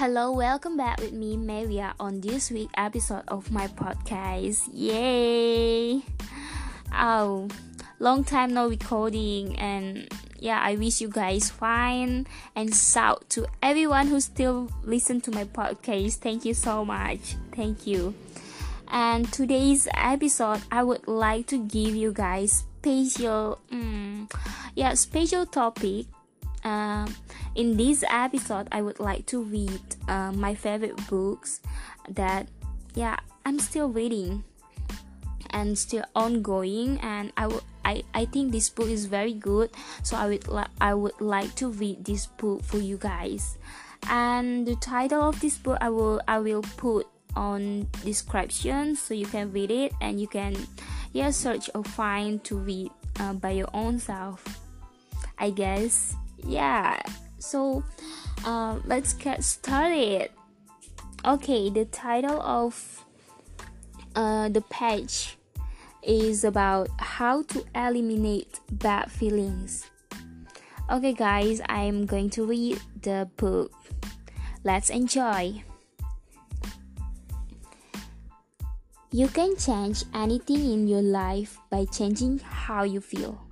Hello, welcome back with me, Maria, on this week episode of my podcast. Yay! Oh, long time no recording, and yeah, I wish you guys fine and shout to everyone who still listen to my podcast. Thank you so much. Thank you. And today's episode, I would like to give you guys special, um, yeah, special topic uh, in this episode, I would like to read uh, my favorite books that, yeah, I'm still reading and still ongoing, and I. I, I think this book is very good. So I would li- I would like to read this book for you guys. And the title of this book I will I will put on description so you can read it and you can yeah search or find to read uh, by your own self I guess. Yeah so uh, let's get started. Okay the title of uh, the page is about how to eliminate bad feelings. Okay guys i'm going to read the book. Let's enjoy. You can change anything in your life by changing how you feel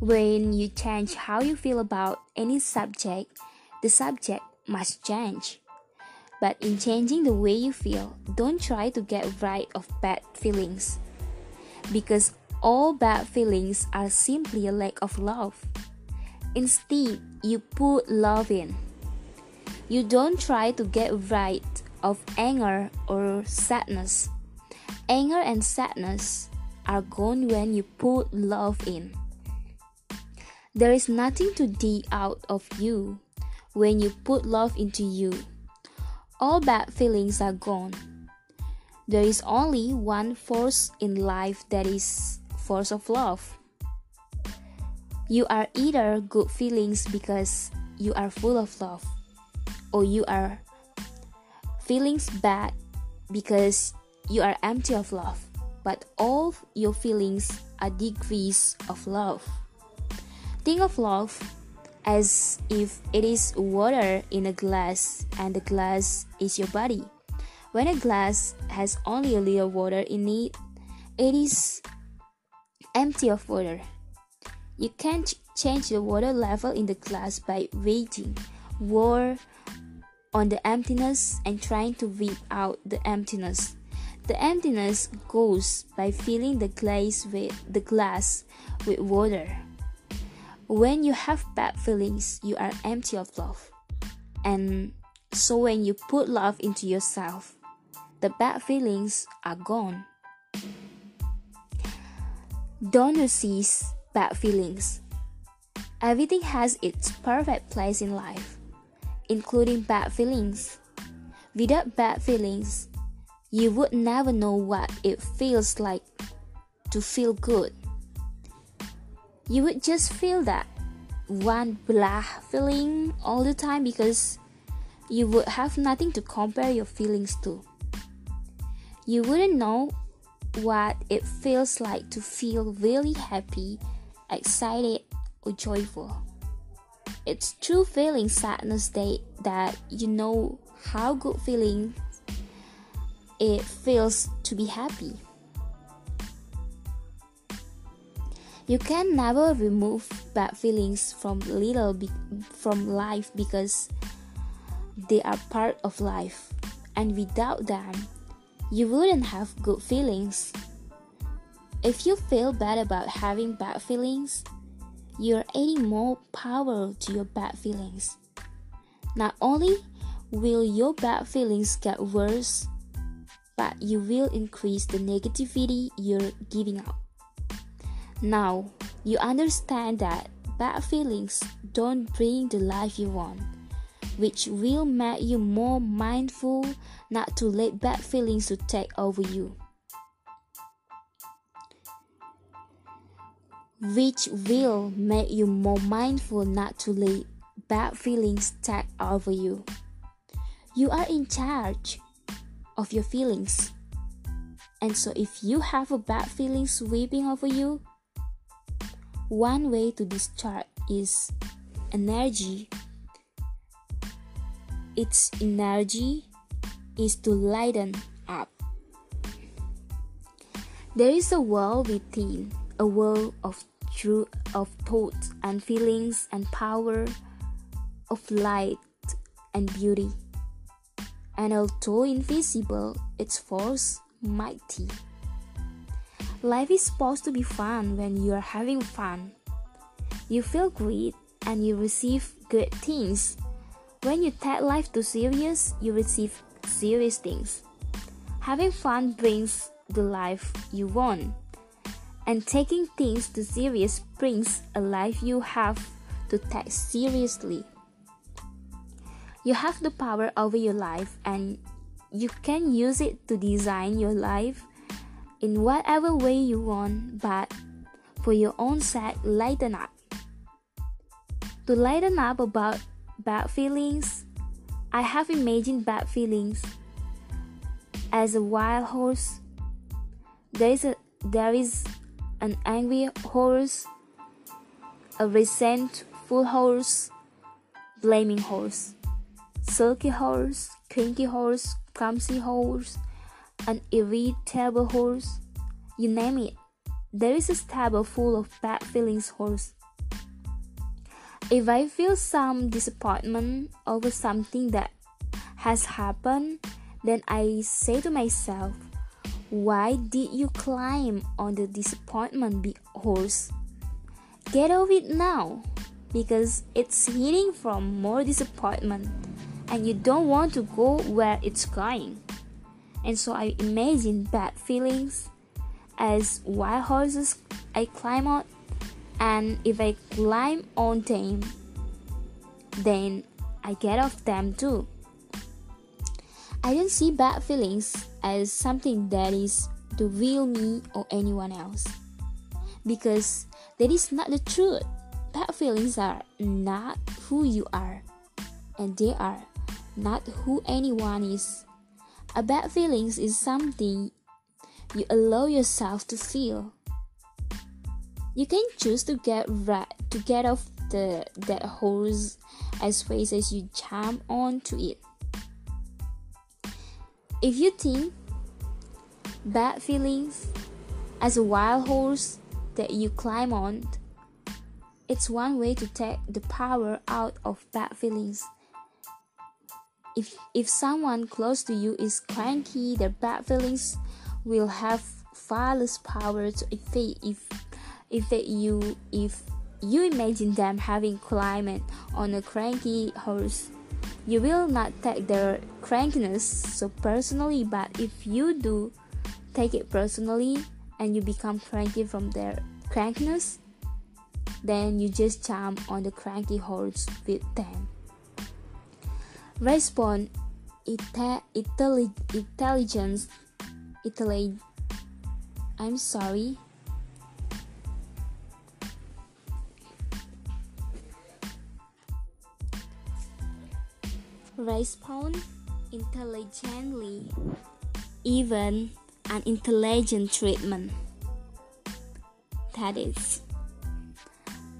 when you change how you feel about any subject, the subject must change. But in changing the way you feel, don't try to get rid of bad feelings. Because all bad feelings are simply a lack of love. Instead, you put love in. You don't try to get rid of anger or sadness. Anger and sadness are gone when you put love in. There is nothing to dig out of you when you put love into you. All bad feelings are gone. There is only one force in life that is force of love. You are either good feelings because you are full of love or you are feelings bad because you are empty of love. But all your feelings are degrees of love. Think of love as if it is water in a glass and the glass is your body. When a glass has only a little water in it, it is empty of water. You can't change the water level in the glass by waging war on the emptiness and trying to weed out the emptiness. The emptiness goes by filling the glass with the glass with water. When you have bad feelings, you are empty of love. And so when you put love into yourself, the bad feelings are gone. Don't resist bad feelings. Everything has its perfect place in life, including bad feelings. Without bad feelings, you would never know what it feels like to feel good you would just feel that one blah feeling all the time because you would have nothing to compare your feelings to. You wouldn't know what it feels like to feel really happy, excited, or joyful. It's true feeling sadness that, that you know how good feeling it feels to be happy. You can never remove bad feelings from little be- from life because they are part of life, and without them, you wouldn't have good feelings. If you feel bad about having bad feelings, you're adding more power to your bad feelings. Not only will your bad feelings get worse, but you will increase the negativity you're giving out. Now, you understand that bad feelings don't bring the life you want, which will make you more mindful not to let bad feelings to take over you. Which will make you more mindful not to let bad feelings take over you. You are in charge of your feelings. And so if you have a bad feeling sweeping over you, one way to discharge is energy its energy is to lighten up. There is a world within, a world of truth, of thoughts and feelings and power, of light and beauty. And although invisible, its force mighty. Life is supposed to be fun when you are having fun. You feel great and you receive good things. When you take life too serious, you receive serious things. Having fun brings the life you want, and taking things too serious brings a life you have to take seriously. You have the power over your life, and you can use it to design your life in whatever way you want, but for your own sake, lighten up. To lighten up about bad feelings, I have imagined bad feelings as a wild horse. There is a there is an angry horse, a resentful horse, blaming horse, sulky horse, cranky horse, clumsy horse, an irritable horse. You name it. There is a stable full of bad feelings horse. If I feel some disappointment over something that has happened, then I say to myself, Why did you climb on the disappointment horse? Get off it now because it's hitting from more disappointment and you don't want to go where it's going. And so I imagine bad feelings as wild horses I climb on and if I climb on them, then I get off them too. I don't see bad feelings as something that is to real me or anyone else because that is not the truth. Bad feelings are not who you are, and they are not who anyone is. A bad feelings is something you allow yourself to feel you can choose to get right to get off the that horse as fast as you jump onto it. If you think bad feelings as a wild horse that you climb on, it's one way to take the power out of bad feelings. If if someone close to you is cranky, their bad feelings will have far less power to affect if if you if you imagine them having climate on a cranky horse you will not take their crankiness so personally but if you do take it personally and you become cranky from their crankiness then you just jump on the cranky horse with them respond ita- intelligence Italy I'm sorry respond intelligently, even an intelligent treatment. That is.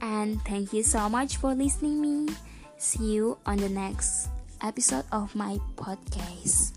And thank you so much for listening me. See you on the next episode of my podcast.